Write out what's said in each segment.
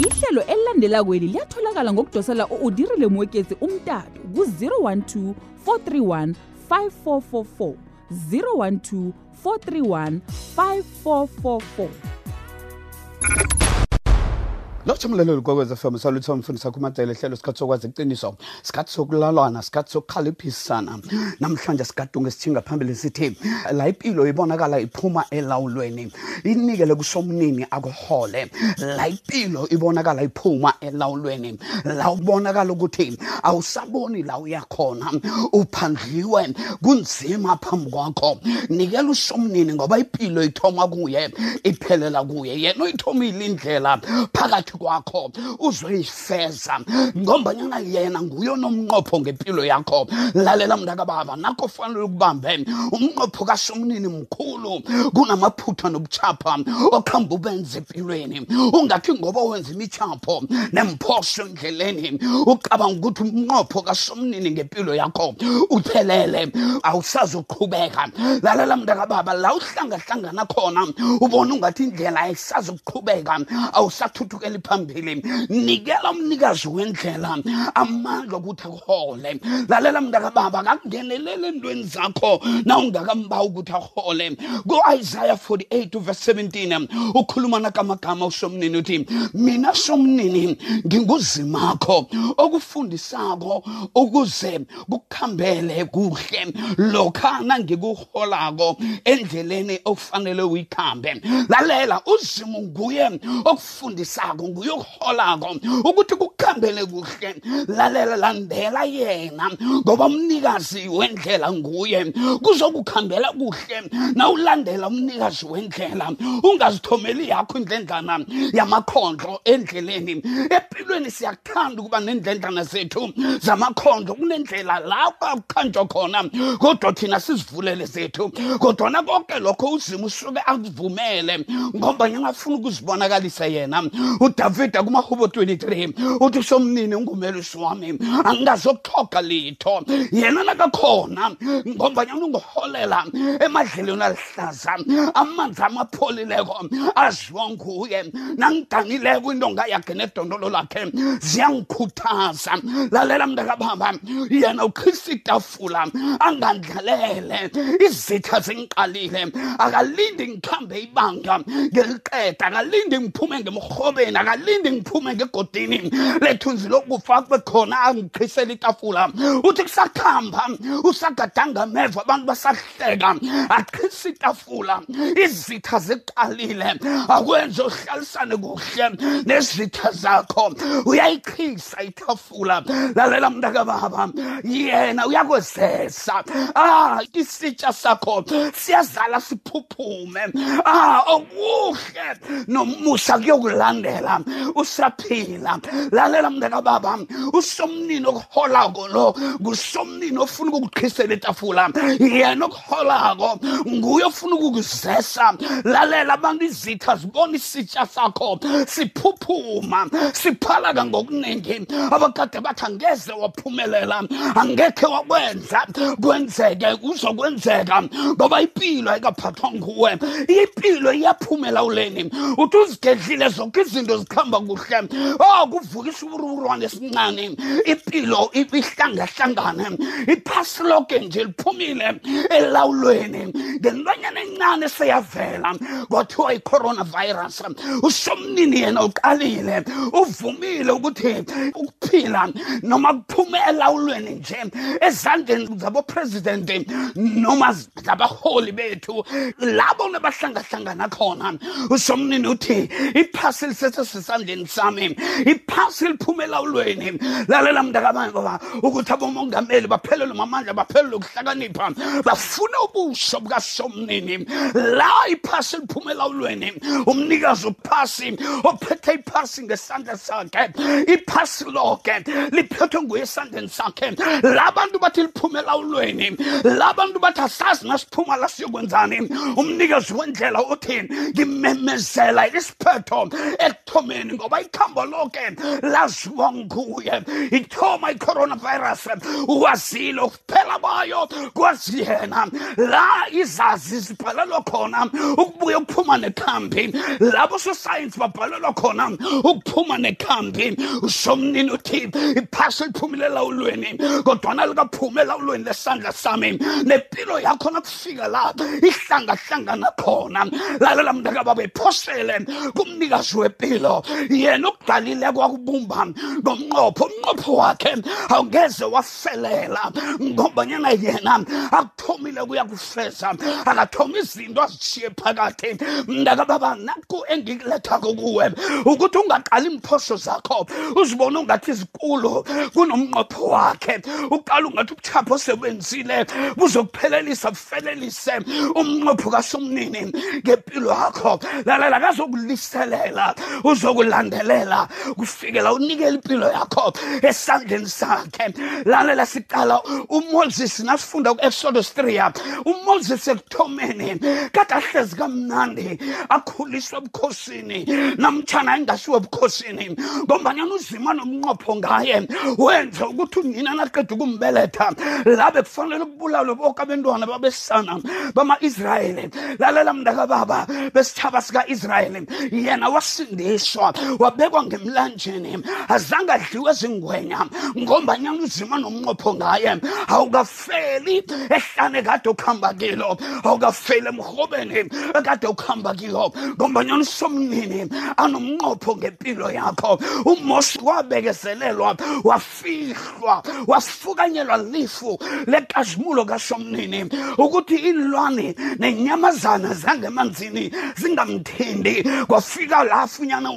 ihlelo elilandela kweli liyatholakala ngokudosela u-udirile mwekezi umtato ku-012 431 5444 012 431 5444 lotsha mlaleli kokwez fm salutho mfundisa kumadela hlelo sikhathi sokwazi iqiniso sikhathi sokulalwana sikhathi sokukhaliphisana. Namhlanje sigadunga esithinga phambili sithi la ipilo ibonakala iphuma elawulweni inikele kusomnini akuhole. La ipilo ibonakala iphuma elawulweni la ubonakala ukuthi awusaboni la uyakhona uphandliwe kunzima phambi kwakho. Nikela usomnini ngoba ipilo ithoma kuye iphelela kuye yena uyithomile indlela phakathi kwakho uzoyifeza ngombanyana yena nguye onomnqopho ngempilo yakho. Lalela mntakababa nakho fanele ukubambe umnqopho kasomnini mkhulu kunamaphutha nobuchapha okuhamba ubenza empilweni ungathi ngoba wenza imichapho nemphoso endleleni ucabanga ukuthi umnqopho kasomnini ngempilo yakho uphelele awusazoqhubeka. Lalela mntakababa la uhlangahlangana khona ubona ungathi indlela ayisazokuqhubeka awusathuthukeli phambili. Nikela umnikazi wendlela amandla okuthi akuhole lalela mntakababa kakungenelele entweni zakho. Na ungakambawa ukuthi ahole? Ku-isaya 48 verse 17 ukhuluma nakamagama usomnini uthi mina somnini nginguzimakho okufundisako ukuze kukuhambele kuhle. Lokha nangikuholako endleleni okufanele uyikhambe lalela uzimu nguye okufundisako nguye okuholako ukuthi kukuhambele kuhle. Lalela landela yena ngoba umnikazi wendlela nguye. Kuzokukhambela kuhle nawulandela umnikazi wendlela ungazithomeli yakho indlendlana yamakhondlo endleleni. Empilweni siyakuthanda ukuba nendlendlana zethu zamakhondlo kunendlela lapha kukhanjwa khona. Kodwa thina sizivulele zethu kodwana konke lokho uzima usuke akuvumele ngoba ngingafuna ukuzibonakalisa yena. Udavida kumahubo 23 uthi somnini ungumelusi wami angingazokuthoga litho. Yena nakakhona ngoba nyana ungiholela emadlelweni alihlaza amanzi amapholileko aziwa nguye nangidanileko intonga yakhe nedondolo lakhe ziyangikhuthaza. Lalela mntakababa yena ukhristu itafula angandlalele izitha zingiqalile akalindi ngikhambe ibanga ngeliqeda akalindi ngiphume ngemrhobeni akalindi ngiphume ngegodini. Lethunzi lokufa kube khona angikhisela itafula. Uthi kusakhamba usagadanga meva abantu basahleka. Aqhisa itafula. Izitha ziqalile. Akwenze uhlalisane kuhle nezitha zakho. Uyayichisa itafula. Lalela mntakababa yena uyakwezesa ah isitsha sakho siyazala siphuphume. Ah okuhle nomusa kuyokulandela usaphila lalela mntakababa usomnini okuholako lo ngusomnini ofuna ukukuqhisela etafula yena okuholako nguye ofuna ukukuzesa. Lalela abantu izitha zibona isitsha sakho siphuphuma siphalaka ngokuningi abakade bathi angeze waphumelela angekhe wakwenza. Kwenzeke uzokwenzeka ngoba impilo ayikaphathwa nguwe. Impilo iyaphumela uleni. Uthi uzigedlile zonke izinto zikhamba kuhle. Oh kuvuka isiwuruwurwane esincane. Impilo ihlangahlangane iphasi lonke nje liphumile elawulweni. Ngelwanyana encane seyavela. Kwathiwa i-coronavirus usomnini yena uqalile. Uvumile ukuthi ukuphila noma kuphume elawulweni nje ezandleni zabopresidenti noma zabaholi bethu labo nebahlangahlangana khona. Usomnini uthi iphasi lisesesesandleni sami. Iphasi liphume elawulweni. Lalela mntakababa ukuthi abomongameli baphelelwe mamandla baphelelwe ukuhlakanipha bafuna ubuso bukasomnini. La iphasi liphume elawulweni umnikazi uphasi ophethe iphasi ngesandla sakhe iphasi lonke liphethwe nguye esandleni sakhe. Labantu bathi liphume elawulweni labantu bathi asazi nasiphuma la siyokwenzani. Umnikazi wendlela uthi ngimemezela isiphetho ekuthomeni ngoba ikhambo lonke laziwa nguye ithoma i-coronavirus wazile ukuphela kwayo kwazi yena la izazi zibhalelwa khona ukubuya ukuphuma nekhambi labo sosayensi babhalelwa khona ukuphuma nekhambi somnini uthi iphasi liphumile elawulweni kodwana likaphuma elawulweni lesandla sami. Nempilo yakho nakufika la ihlangahlangana khona. Lalela mntakababa iphosele kumnikazi wempilo yena okudalile kwakubumba ngomnqopho umnqopho wakhe awungeze wafelela ngobanyana yena akuthomile kuyakufeza akathomi izinto azishiye phakathi. Mntakababa naku engikulethako kuwe ukuthi ungaqali imphoso zakho uzibone ungathi zikulu kunomnqopho wakhe. Uqala ungathi ubuchapho osebenzile buzokuphelelisa bufelelise. Umnqopho kasomnini ngempilo yakho. Lalela kazokuliselela. Uzokulandelela kufikela unikela impilo yakho esandleni sakhe. Lalela siqala umoses nasifunda ku-exodus 3 umoses ekuthomeni kade ahlezi kamnandi akhuliswe ebukhosini namtshana engasiwe ebukhosini ngombanyana uzima nomnqopho ngaye wenze ukuthi unina naqeda ukumbeletha labe kufanele kubulalwe boke abentwana babesana bama-israyeli. Lalela mntakababa besithaba sika-israyeli yena wasindiswa wabekwa ngemlanjeni azange adliwe ezingwenya ngombanyana uzima nomnqopho ngaye. Awukafeli ehlane kade ukuhamba kilo awukafeli emrhobeni kade ukuhamba kilo ngombanyana usomnini anomnqopho ngempilo yakho. Umosi wabekezelelwa wafihlwa wafukanyelwa lifu lekazimulo kasomnini ukuthi inlwane nenyamazana zangemanzini zingamthindi kwafika la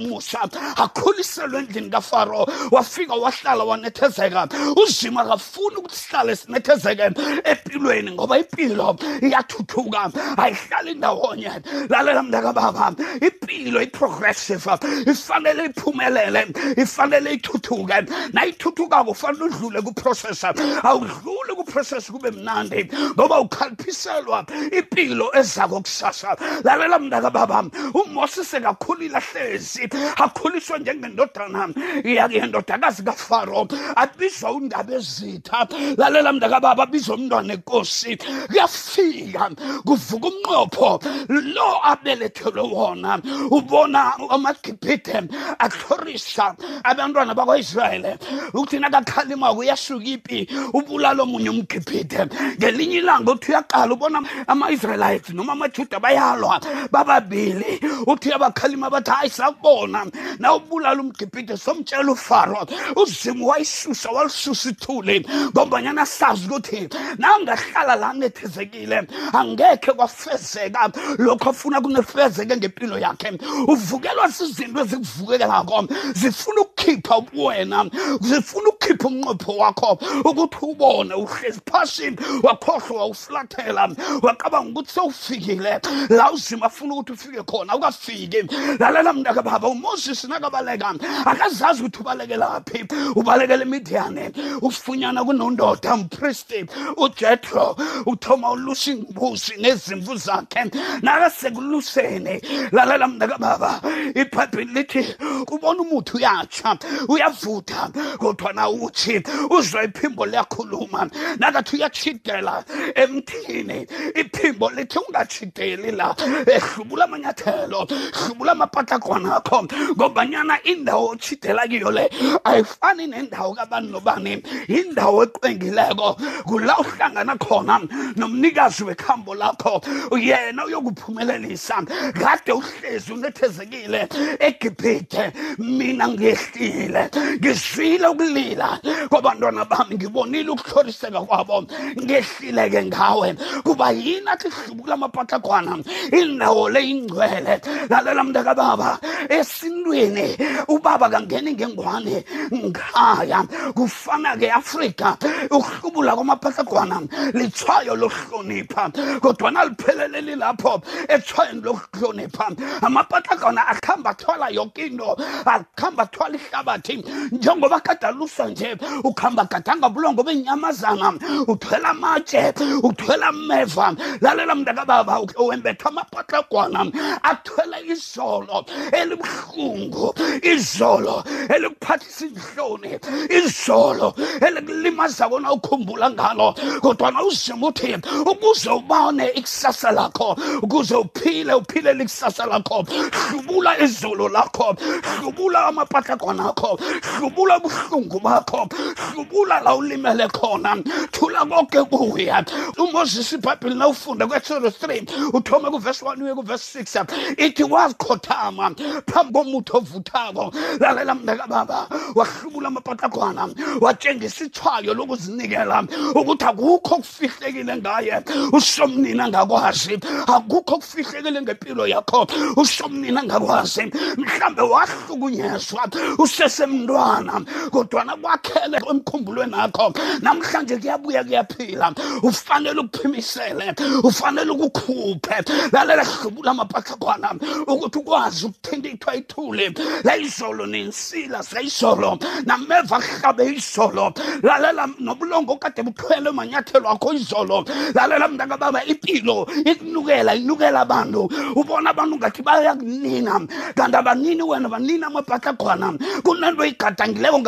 umusa akhuliselwe endlini kafaro. Wafika wahlala wanethezeka. Uzima kafuni ukuthi sihlale sinethezeke empilweni ngoba impilo iyathuthuka. Ayihlali ndawonye. Lalela mntakababa impilo i-progressive ifanele iphumelele ifanele ithuthuke. Nayithuthuka kufanele udlule kuprocess. Awudluli kuprocess kube mnandi ngoba ukhaliphiselwa impilo ezako kusasa. Lalela mntakababa umose sekakhulile ahlezi akhuliswe njengendodana yendodakazi kafaro abizwa undaba ezitha. Lalela mntakababa abizwa umntwana enkosi kuyafika kuvuka umnqopho lo abelethelwe wona ubona amagibhide ahlorisa abantwana bakwa-israyeli ukuthi nakakhalimako uyasuka ipi ubulala omunye umgibhide ngelinye ilanga uthi uyaqala ubona ama-israelites noma amajuda bayalwa bababili. Uthi uyabakhalima bathi hayi sakubona. Na ubulala umgibhide somtshela ufaro uzimu wayisusa walisusa ithuli ngombanyana sazi ukuthi nangahlala la nethezekile angekhe kwafezeka. Lokho afuna kunefezeke ngempilo yakhe. Uvukelwa zizinto ezikuvukelako zifuna ukukhipha ubuwena zifuna ukukhipha umnqopho wakho ukuthi ubone uhlezi phasi wakhohlwa wawufulathela wacabanga ukuthi sewufikile. La uzima afuna ukuthi ufike khona ukafiki lalela mntaka baba umoses nakabaleka akazazi ukuthi ubalekelaphi ubalekela imidiyane usifunyana kunondoda umpristi ujethro uthoma ulusa imbuzi nezimvu zakhe nakasekuluseni lalela mntaka baba ibhayibhili lithi ubona umuthi uyatsha uyavutha kodwa nawuthi uzwa iphimbo liyakhuluma. Nakathi uyachidela emthini. Iphimbo lithi ungachideli la. Ehlubula amanyathelo hlubula amapatlagwana akho ngobanyana indawo ochidela kiyo le ayifani nendawo kabani nobani. Indawo eqwengileko kula uhlangana khona nomnikazi wekhambo lakho. Yena uyokuphumelelisa kade uhlezi unethezekile egibhide mina ngehlile ngizwile ukulila. Kwabantwana bami ngibonile ukuhloriseka kwabo. Ngehlile-ke ngawe. Kuba yini athi hlubula amapatlagwana? Indawo le ingcwele. Lalela mntakababa esintwini ubaba kangeni ngengwane. Nkhaya kufana-ke afrika. Ukuhlubula kwamapatlagwana lithwayo lokuhlonipha kodwana lipheleleli lapho ethwayeni lokuhlonipha. Amapatlagwana akuhamba athwala yoke into akuhamba athwala ihlabathi. Njengoba kadalusa nje. Ukuhamba gadanga bulongo benyamazana. Uthwela amatshe uthwela ameva. Lalela mntakababa wembetha amapatlagwana athwele izolo elibuhlungu izolo elikuphathisa inhloni izolo elikulimaza kona ukhumbula ngalo. Kodwa nawuzima uthi ukuze ubone ikusasa lakho ukuze uphile uphile likusasa lakho hlubula izolo lakho hlubula amapatlakwana akho hlubula ubuhlungu bakho. Hlubula la ulimele khona. Thula konke kuya umoses ibhayibhile nawufunda kweexodus 3 uthome kuvesi 1 uye kuvesi 6 ithi wazikhothama phambi komuthi ovuthako. Lalela mntakababa wahlubula amapatlakwana watshengisa ithwayo lokuzinikela ukuthi akukho kufihlekile ngaye. Usomnini angakwazi akukho kufihlekile ngempilo yakho. Usomnini angakwazi mhlambe wahlukunyezwa usesemntwana kodwana kwakhele emkhumbulweni akho namhlanje kuyabuya kuyaphila. Ufanele ukuphimisele. Ufanele ukukhuphe. Lalela hlubula amapatlakwana ukuthi ukwazi ukuthinta ithwa ithule. Layizolo nensila zayizolo nameva hlabe izolo lalela nobulongo kade buthwele manyathelo akho izolo lalela mntakababa impilo ikunukela inukela abantu. Ubona abantu ngathi bayakunina. Kanti abanini wena banini amapatlagwana kunento igadangileko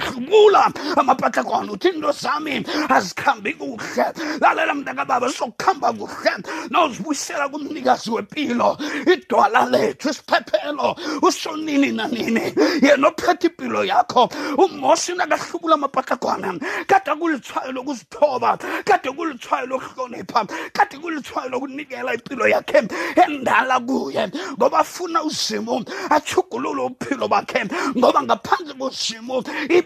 ngamapatlagwana hlubula amapatlagwana uthi into zami azikhambi kuhle. Lalela mntakababa sizokuhamba kuhle. Nawuzibuyisela kumnikazi wempilo idwala lethu isiphephelo usonini nanini. Yena ophethe impilo yakho umosi nakahlubula amapatlagwana kade kulithwayo lokuzithoba kade kulithwayo lokuhlonipha kade kulithwayo lokunikela impilo yakhe endala kuye. Ngoba afuna uzimo achugulule uphilo bakhe. Ngoba ngaphandle kozimo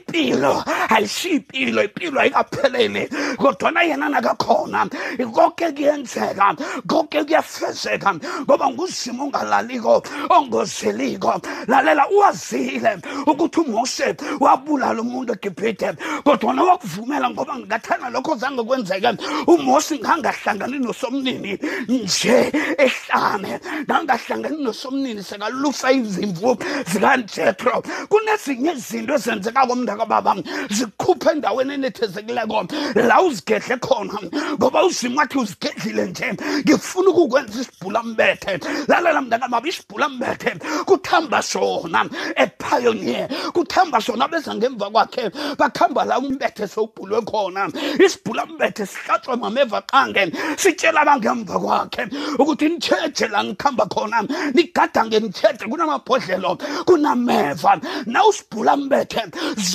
impilo ayisiyipilo impilo ayikaphelele kodwana yena nakakhona konke kuyenzeka konke kuyafezeka ngoba nguzimo ongalaliko ongozeliko. Lalela uwazile ukuthi umose wabulala umuntu egibhide kodwana wakuvumela ngoba ngathana lokho zange kwenzeke umosi ngangahlangani nosomnini nje ehlane ngangahlangani nosomnini sekalusa izimvu zikanjethro kunezinye izinto ezenzeka komntakababa zikhuphe endaweni enethezekileko la uzigedle khona. Ngoba uzima wathi uzigedlile nje ngifuna ukukwenza isibhulambethe. Lalela mntakababa isibhulambethe. Kuthamba sona epioneer kuthamba sona beza ngemva kwakhe. Bakhamba la umbethe sowubhulwe khona. Isibhulambethe sihlatshwa mameva qange sitshela abangemva kwakhe ukuthi nitsheje la ngikhamba khona. Nigadange nitsheje kunamabhodlelo kunameva. Na usibhulambethe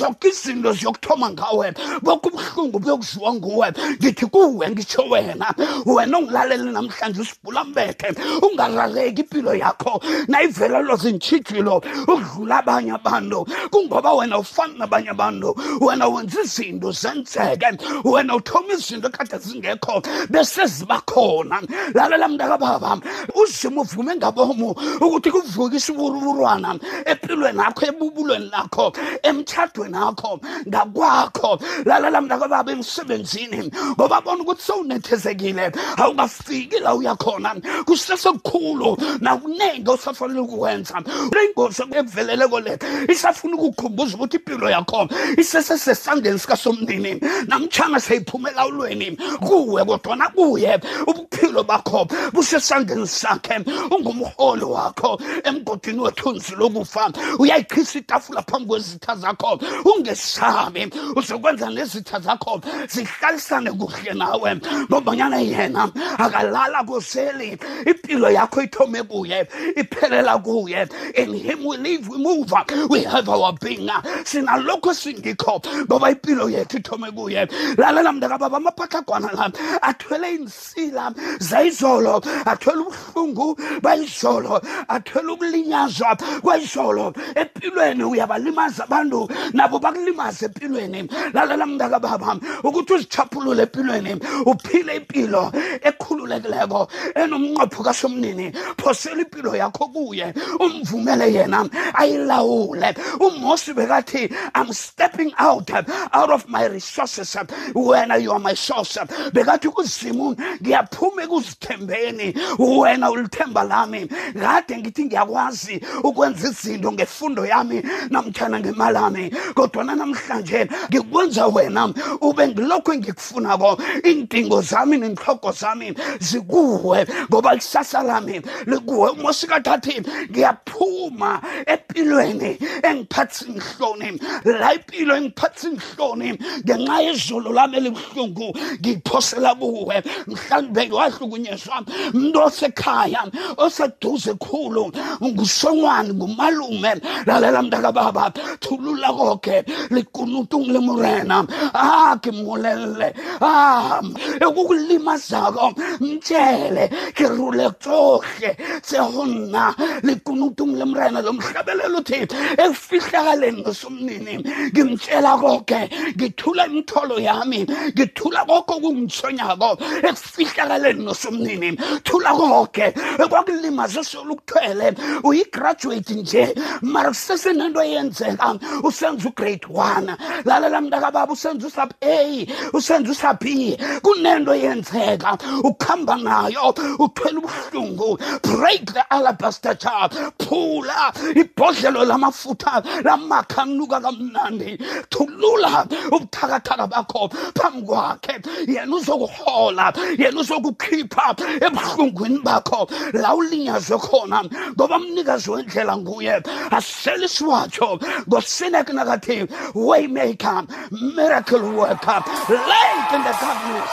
zonke izinto ziyokuthoma ngawe. Bonke ubuhlungu buyokuziwa nguwe. Ngithi kuwe ngitsho wena. Wena ongilalele namhlanje usibhulambethe ungarareki impilo yakho. Nayivela lozintshijilo ukudlula abanye abantu. Kungoba wena ufani nabanye abantu. Wena wenza izinto zenzeke. Wena uthoma izinto ekade zingekho bese ziba khona. Lalela mntakababa uzima uvume ngabomo ukuthi kuvuke isiburuburwana empilweni akho ebubulweni lakho emtshadweni akho ngakwakho lalela mntakababa emsebenzini ngoba bona ukuthi sowunethezekile. Awungafiki la uyakhona kusesekukhulu nakuningi osafanele ukukwenza. Le ngozi eveleleko le isafuna ukukhumbuza ukuthi impilo yakho isesesesandleni sikasomnini. Namtshana seyiphuma elawulweni kuwe kodwana kuye ubuphilo bakho busesandleni sakhe. Ungumholi wakho emgodini wethunzi lokufa. Uyayikhisa itafula phambi kwezitha zakho ungesabi uzokwenza nezitha zakho zihlalisane kuhle nawe. Ngobanyana yena akalala kozeli impilo yakho ithome kuye iphelela kuye. In him we live we move we have our being. Sinalokho singikho ngoba impilo yethu ithome kuye. Lalela mntakababa amapatlagwana la athwele insila zayizolo athwele ubuhlungu bayizolo athwele ukulinyazwa kwayizolo. Empilweni uyabalimaza abantu nabo bakulimaza empilweni lalela mntakababa ukuthi uzichaphulule empilweni uphile impilo ekhululekileko enomnqopho kasomnini. Phosela impilo yakho kuye umvumele yena ayilawule. Umosi bekathi i'm stepping out out of my resources. Wena you are my source. Bekathi kuzimu ngiyaphuma ekuzithembeni. Wena ulithemba lami. Kade ngithi ngiyakwazi ukwenza izinto ngefundo yami namtshana ngemali yami kodwana namhlanje ngikwenza wena ube ngilokhu engikufunako. Iindingo zami nenhloko zami zikuwe ngoba lisasa lami likuwe. Umosikathathi ngiyaphuma empilweni engiphathisa inhloni la impilo engiphathisa inhloni ngenxa yezolo lami elibuhlungu ngiyiphosela kuwe. Mhlawumbe wahlukunyezwa umuntu osekhaya oseduze khulu ngusongwane ngumalume. Lalela mntakababa thulula konke likunutung le morena. A ke mmolelele a ekukulimazako mtshele ke rule tsohle tse go nna le morena lomhlabelelo uthi ekufihlakaleni ngosomnini ngimtshela konke ngithula imitholo yami ngithula konke okungithonyako ekufihlakaleni nosomnini thula konke ekwakulimaze solukuthwele uyigraduate nje mara kusesenento eyenzeka usenza ugrade one. Lalela mntakababa usenza usab a usenza usab b. Kunento eyenzeka ukuhamba nayo uthwele ubuhlungu. Break the alabaster jar. Phula ibhodlelo lamafutha lamakha anuka kamnandi. Thulula ubuthakathaka bakho phambi kwakhe. Yena uzokuhola yena uzokukhipha ebuhlungwini bakho. La ulinyazwe khona ngoba mnikazi wendlela nguye. Asele isiwatsho ngosinek nakathi waymaker miracle worker. Light in the darkness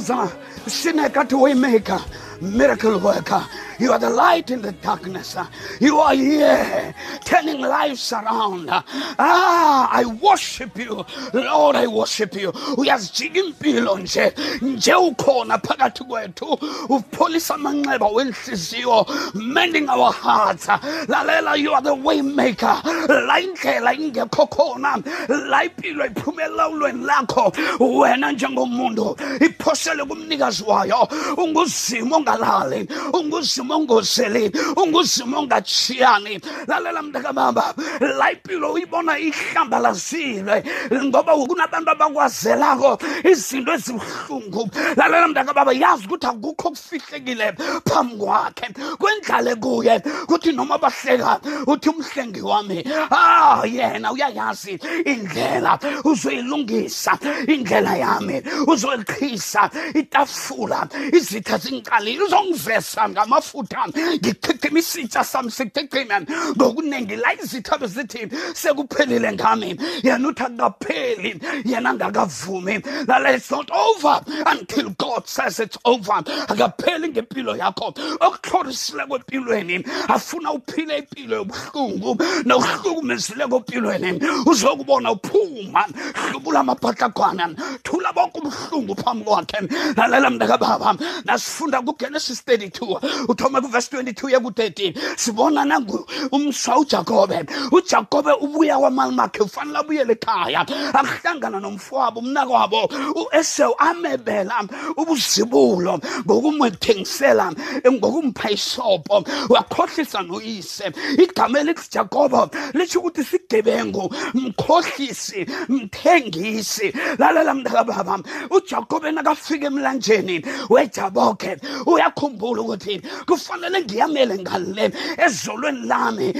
siyamthokoza sinekathi waymaker. Miracle worker. You are the light in the darkness. You are here turning lives around. Ah i worship you. Lord i worship you. Uyazijika impilo nje. Nje ukhona phakathi kwethu. Upholisa amanxeba wenhliziyo mending our hearts. Lalela you are the waymaker. La indlela ingekho khona. La impilo iphumela ulweni lakho. Wena njengomuntu iphosele kumnikazi wayo. Unguzimo ongalali unguzimo ongozeli unguzimo ongatshiyani. Lalela mntakababa la impilo uyibona ihlambalazile ngoba kunabantu abakwazelako izinto ezibuhlungu. Lalela mntakababa yazi ukuthi akukho okufihlekile phambi kwakhe. Kwendlale kuye kuthi noma bahleka uthi umhlengi wami ah yena uyayazi indlela uzoyilungisa indlela yami uzoyiqhisa itafula izitha zingiqalile uzongivesa ngamafutha ngichithima isitsha sami sichithime ngokunengi abaningi la izithabe zithi sekuphelile ngami. Yena uthi akukapheli yena angakavumi. Lala it's not over until god says it's over. Akapheli ngempilo yakho. Okuhlorisile kwempilweni afuna uphile impilo yobuhlungu nokuhlukumezileko empilweni uzokubona uphuma. Hlubula amabhatlagwana thula bonke ubuhlungu phambi kwakhe. Lalela mntakababa nasifunda kugenesis 32 uthoma kuvesi 22 ye ku-13 sibona nangu umswa ujakobe. Ujakobe ubuya kwamali makhe ufanele abuyele ekhaya akuhlangana nomfowabo umnakwabo u-esewu amebela ubuzibulo ngokumthengisela ngokumpha isobho wakhohlisa noyise. Igama elithi jakobo lisho ukuthi sigebengu mkhohlisi mthengisi. Lalela mntakababa ujakobe nakafika emlanjeni wejabokhe uyakhumbula ukuthi kufanele ngiyamele ngale ezolweni lami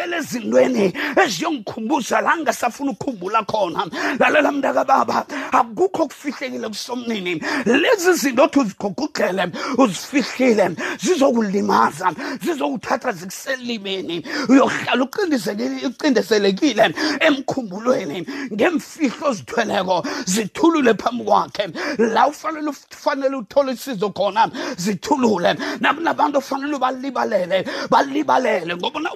ngibuyele ezintweni eziyongikhumbuza la ngasafuna ukukhumbula khona. Lalela mntakababa akukho okufihlekile kusomnini. Lezi zinto othi uzigugugele uzifihlile zizokulimaza zizokuthatha zikuselimeni. Uyohlala ucindezelekile emkhumbulweni ngemfihlo ozithweleko zithulule phambi kwakhe. La ufanele ufanele uthole isizo khona zithulule. Nakunabantu ofanele ubalibalele balibalele ngoba na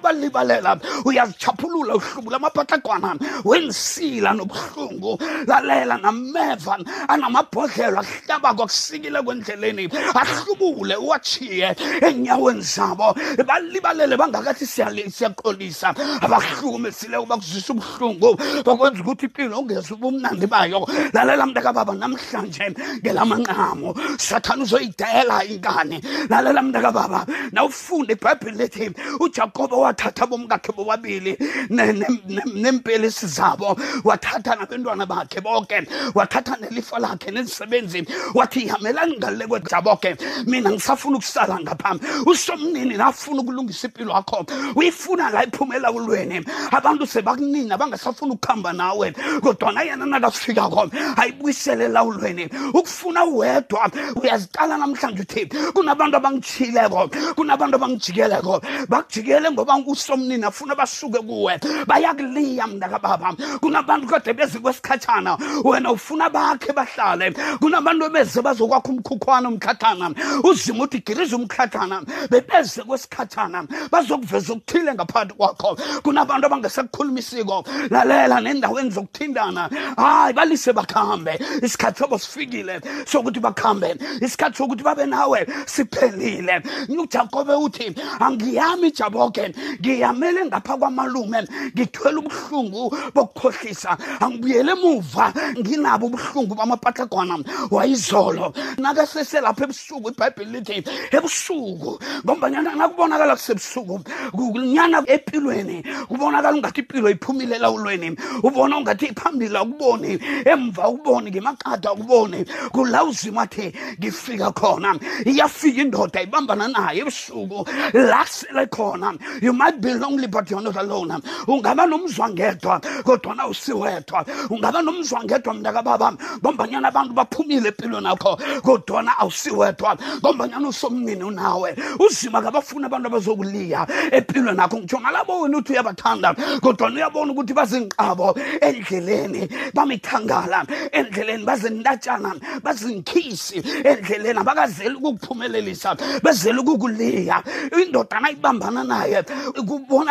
ubalibalela uyazichaphulula uhlubula amaphatlagwana wensila nobuhlungu. Lalela nameva anamabhodlelo ahlabako akusikile kwendleleni. Ahlubule uwachiye enyaweni zabo. Balibalele bangakathi siyaxolisa. Abahlukumezileko bakuzwisa ubuhlungu. Bakwenza ukuthi impilo ungeza ubumnandi bayo. Lalela mntakababa namhlanje ngelamanqamo sathane uzoyidela inkani. Lalela mntakababa nawufunda ibhayibhile lithi ujakobo wathatha bomkakhe bobabili ne- ne- ne- nempelisi zabo. Wathatha nabentwana bakhe bonke wathatha nelifa lakhe nezisebenzi wathi ihamelani ngale kwejaboke mina ngisafuna ukusala ngapha. Usomnini nafuna ukulungisa impilo yakho. Uyifuna la iphumela ulweni abantu sebakunina bangasafuna ukuhamba nawe kodwana yena nakafikako ayibuyisele lawulweni ukufuna wedwa uyazicala namhlanje uthi kunabantu abangitshileko kunabantu abangijikeleko bakujikele ngoba usomnini afuna basuke kuwe bayakuliya mntakababa kunabantu kade beze kwesikhatshana wena ufuna bakhe bahlale. Kunabantu beze bazokwakha umkhukhwana umkhathana uzima uthi giriza umkhathana bebeze kwesikhatshana bazokuveza okuthile ngaphakathi kwakho. Kunabantu abangasekukhulumisiko lalela nendaweni zokuthindana hayi balise bakhambe. Isikhathi sobo sifikile sokuthi bakhambe. Isikhathi sokuthi babe nawe siphelile. Ujakobe uthi angiyami ijaboke ngiyamele ngapha kwamalume ngithwele ubuhlungu bokukhohlisa. Angibuyele emuva nginabo ubuhlungu bamapatlagwana. Wayizolo. Nakaseselapha ebusuku ibhayibhile lithi ebusuku. Ngombanyana nakubonakala kusebusuku kunyana empilweni kubonakala ungathi impilo iphumile elawulweni. Ubona ungathi phambili akuboni emva ukuboni ngemakade akuboni. Kula uzima athi ngifika khona. Iyafika indoda ibambana naye ebusuku la sele khona. You might be lonely but you're not alone. Ungaba nomzwangedwa kodwana usiwedwa. Ungaba nomzwangedwa mntakababa ngombanyana abantu baphumile empilweni yakho kodwana awusiwedwa. Ngombanyana usomnini unawe. Uzima kabafuna abantu abazokuliya empilweni yakho. Ngitsho nalabo wena uthi uyabathanda kodwana uyabona ukuthi bazinqabo endleleni bamithangala. Endleleni bazindatshana bazinkhisi. Endleleni abakazeli ukukuphumelelisa bezele ukukuliya. Indoda nayibambana naye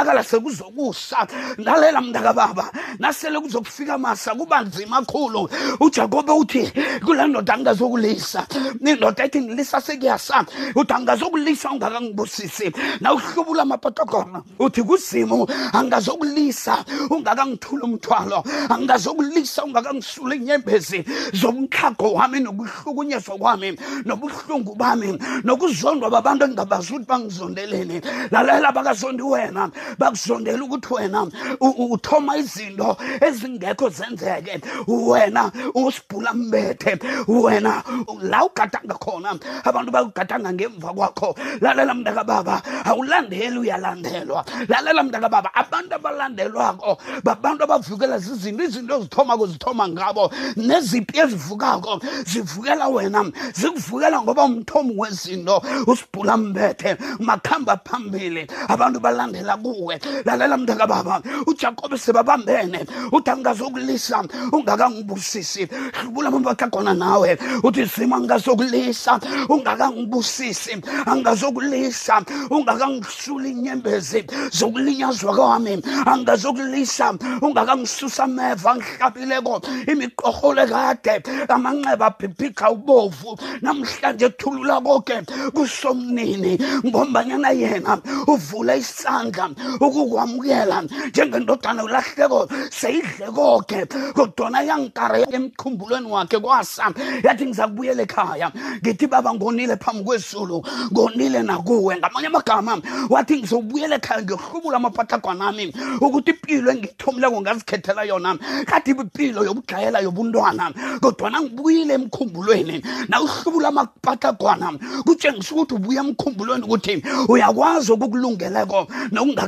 kubonakala sekuzokusa. Lalela mntakababa nasele kuzokufika masa kuba nzima khulu. Ujakobe uthi kule ndoda angingazokulisa indoda ethi ngilisa sekuyasa. Uthi angingazokulisa ungakangibusisi. Nawuhlubula amapotokona uthi kuzimu angazokulisa ungakangithula umthwalo. Angazokulisa ungakangisula inyembezi zomkhago wami nokuhlukunyezwa kwami nobuhlungu bami nokuzondwa babantu engingabazi ukuthi bangizondeleni. Lalela bakazondi wena bakuzondela ukuthi wena uthoma izinto ezingekho zenzeke. Wena usibhula mbethe. Wena la ugadanga khona abantu bakugadanga ngemva kwakho. Lalela mntakababa awulandeli uyalandelwa. Lalela mntakababa abantu abalandelwako babantu abavukela zizinto izinto ezithomako zithoma ngabo. Neziphi ezivukako zivukela wena zikuvukela ngoba umthomo wezinto usibhula mbethe. Makhamba phambili abantu balandela kuwe kuwe lalela mntaka baba ujakobe sebabambene uthi angazokulisa ungakangibusisi. Hlubula mabakagona nawe uthi zima angazokulisa ungakangibusisi angazokulisa ungakangisula inyembezi zokulinyazwa kwami angazokulisa ungakangisusa ngihlabileko imiqorhole kade amanxeba ubovu namhlanje kusomnini ngombanyana yena uvule isandla ukukwamukela njengendodana ulahleko seyidle konke kodwana yankara emkhumbulweni wakhe kwasa yathi ngizakubuyela ekhaya. Ngithi baba ngonile phambi kwezulu ngonile nakuwe. Ngamanye amagama wathi ngizobuyela ekhaya ngiyohlubula amaphathagwana ami ukuthi impilo engithomileko ngazikhethela yona kade impilo yobudlayela yobuntwana. Kodwana ngibuyile emkhumbulweni nawuhlubula amapatagwana kutshengisa ukuthi ubuya emkhumbulweni ukuthi uyakwazi okukulungeleko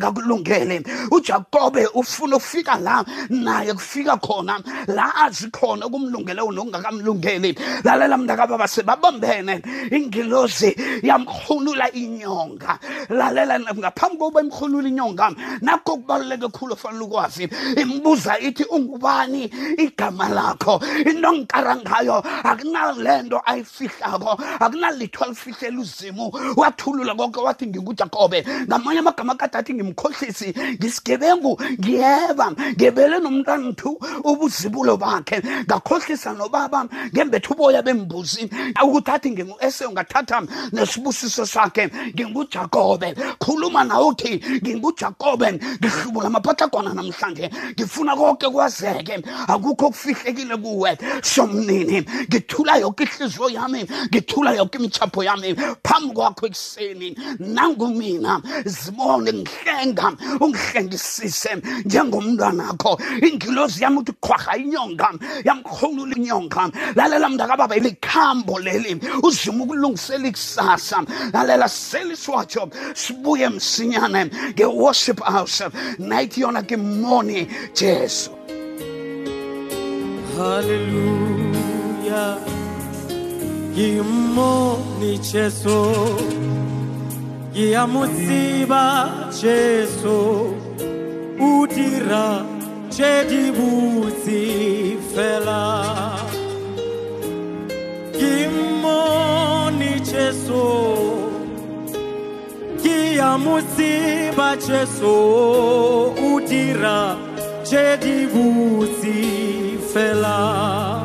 nokungakakulungeli ujakobe ufuna ukufika la naye kufika khona. La azi khona okumlungele nokungakamlungeli lalela mntakababa sebabambene ingilozi yamkhulula inyonga. Lalela ngaphambi kokuba imkhulula inyonga nakho kubaluleke khulu ofanele ukwazi. Imbuza ithi ungubani igama lakho? Into ngikara ngayo. Akunalento ayifihlako. Akunalitho alifihlela uzimu. Wathulula konke wathi ngingujakobe. Ngamanye amagama kade athi ngimkhohlisi ngisigebengu ngiyeba ngebele nomntwana thu ubuzibulo bakhe. Ngakhohlisa nobaba ngembetha uboya bembuzi. Ukuthi athi ngingu-ese ungathatha nesibusiso sakhe ngingujakobe. Khuluma nawe uthi ngingujakobe ngihlubula amaphathagwana namhlanje ngifuna konke kwazeke. Akukho kufihlekile kuwe somnini. Ngithula yoke ihliziyo yami ngithula yoke imithapho yami. Phambi kwakho ekuseni nangumina zibone ngihlenga ungihlengisise njengomntwanakho. Ingilozi yami uthi khwaha inyonga yamrholula inyonga lalela mntakababa likhambo leli. Uzima ukulungisela ikusasa. Lalela seliswatsho sibuye msinyane nge-worship house. Nayithi yona ke moni jesu. Hallelujah. Kimoni Jesu. Kiamutsiba Jesu. Udira chedibutsi fela. Kimoni Jesu. Kiamutsiba Jesu. Udira chedibutsi fela.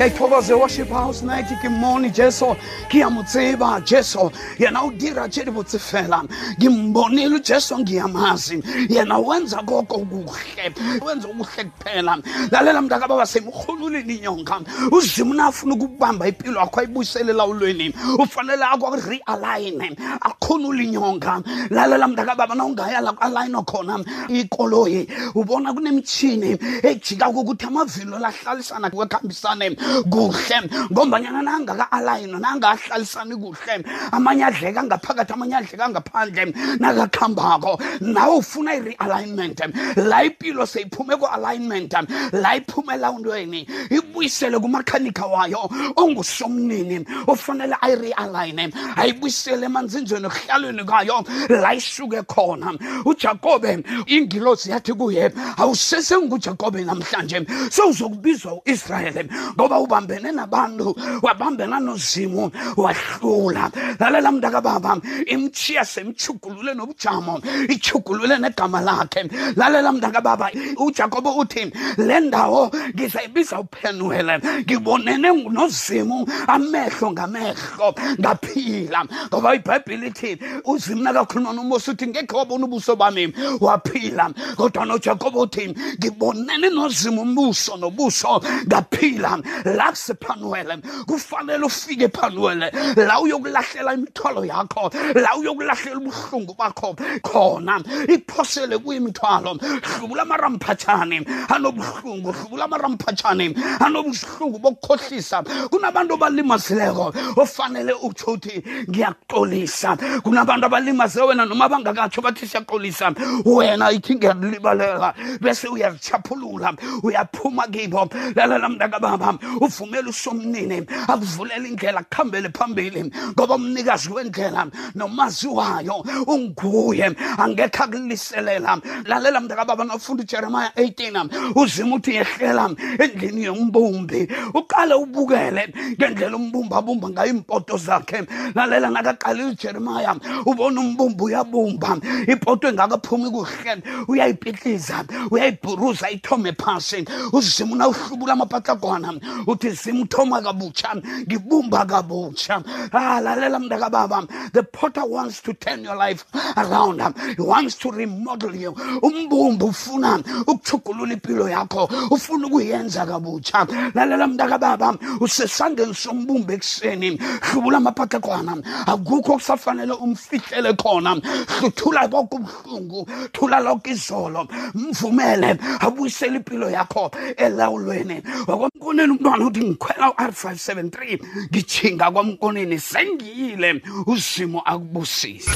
Jesuti siyayithokoza worship house night ke moni jesu. Ngiyamutsiba jesu. Yena udira tshedi botse fela ngimbonile ujesu ngiyamazi. Yena wenza koko kuhle wenza okuhle kuphela. Lalela mntakababa semrhululini inyonga. Uzima unafuna ukubamba impilo yakho ayibuyisele elawulweni. Ufanele akwarealayine akhonule inyonga. Lalela mntakababa nawungaya la alayinwa khona. Ikoloyi ubona kunemtshini ejika kokuthi amavilo lahlalisana kwekuhambisane kuhle. Ngombanyana nangaka-alayini nangahlalisani kuhle. Amanye adleka ngaphakathi amanye adleka ngaphandle. Nakakuhambako nawe ufuna i-realignment. La impilo seyiphume ku-alignment. La iphume elawundweni. Ibuyisele kumakhanika wayo ongusomnini. Ofanele ayirealayine ayibuyisele emanzinzweni ekuhlalweni kwayo. La isuke khona. Ujakobe ingilosi yathi kuye awusesengujakobe namhlanje. Sewuzokubizwa u-israyeli ngoba ubambene nabantu wabambena nozimu wahlula. Lalela mntakababa imtshiya semchugulule nobujamo ichugulule negama lakhe. Lalela mntakababa ujakobo uthi le ndawo ngizayibiza uphenuele ngibonene nozimu amehlo ngamehlo ngaphila. Ngoba ibhayibhile ithi uzimu nakakhuluma nomosi uthi ngekhe wabona ubuso bami waphila. Kodwa nojakobo uthi ngibonene nozimu umbuso nobuso ngaphila la kusephanuele kufanele ufike ephanuele la uyokulahlela imithwalo yakho la uyokulahlela ubuhlungu bakho. Khona iphosele kuyimithwalo. Hlubula amaramphathane anobuhlungu hlubula amaramphathane anobuhlungu bokukhohlisa. Kunabantu abalimazileko ofanele utsho uthi ngiyakuxolisa. Kunabantu abalimaze wena noma bangakatsho bathi siyaxolisa. Wena ithi ngiyalibalela. Bese uyazichaphulula uyaphuma kibo. Lalela mntakababa uvumele usomnini akuvulela indlela kuhambele phambili ngoba umnikazi wendlela nomazi wayo unguye. Angekhe akuliselela. Lalela mntakababa nofunda ujeremiya 18 uzima uthi yehlela endlini yombumbi. Uqale ubukele ngendlela umbumbi abumba ngayo impoto zakhe. Lalela nakaqalile ujeremiya ubona umbumbi uyabumba. Ipoto engakaphumi kuhle uyayipitliza uyayibhuruza ithome phasi. Uzima unawuhlubula amapatlagwana uthi zima uthoma kabutsha ngibumba kabutsha. Ah lalela mntakababa the potter wants to turn your life around. He wants to remodel you. Umbumbi ufuna ukuchugulula impilo yakho ufuna ukuyenza kabutsha. Lalela mntakababa usesandleni sombumbi ekuseni. Hlubula amapatlagwana. Akukho kusafanele umfihlele khona. Hluthula bonke ubuhlungu thula lonke izolo. Mvumele abuyisele impilo yakho elawulweni. Wakwamkoneni umntwana uthi ngikhwela u-r 573 ngijhinga kwamkoneni sengiyile. Uzimo akubusise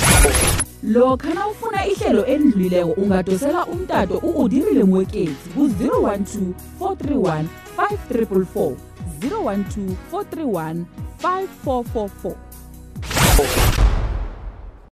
lokha nawufuna ihlelo elidlulileko ungadosela umtato u-udirile mwekezi ku-012 431 5344 012 431 5444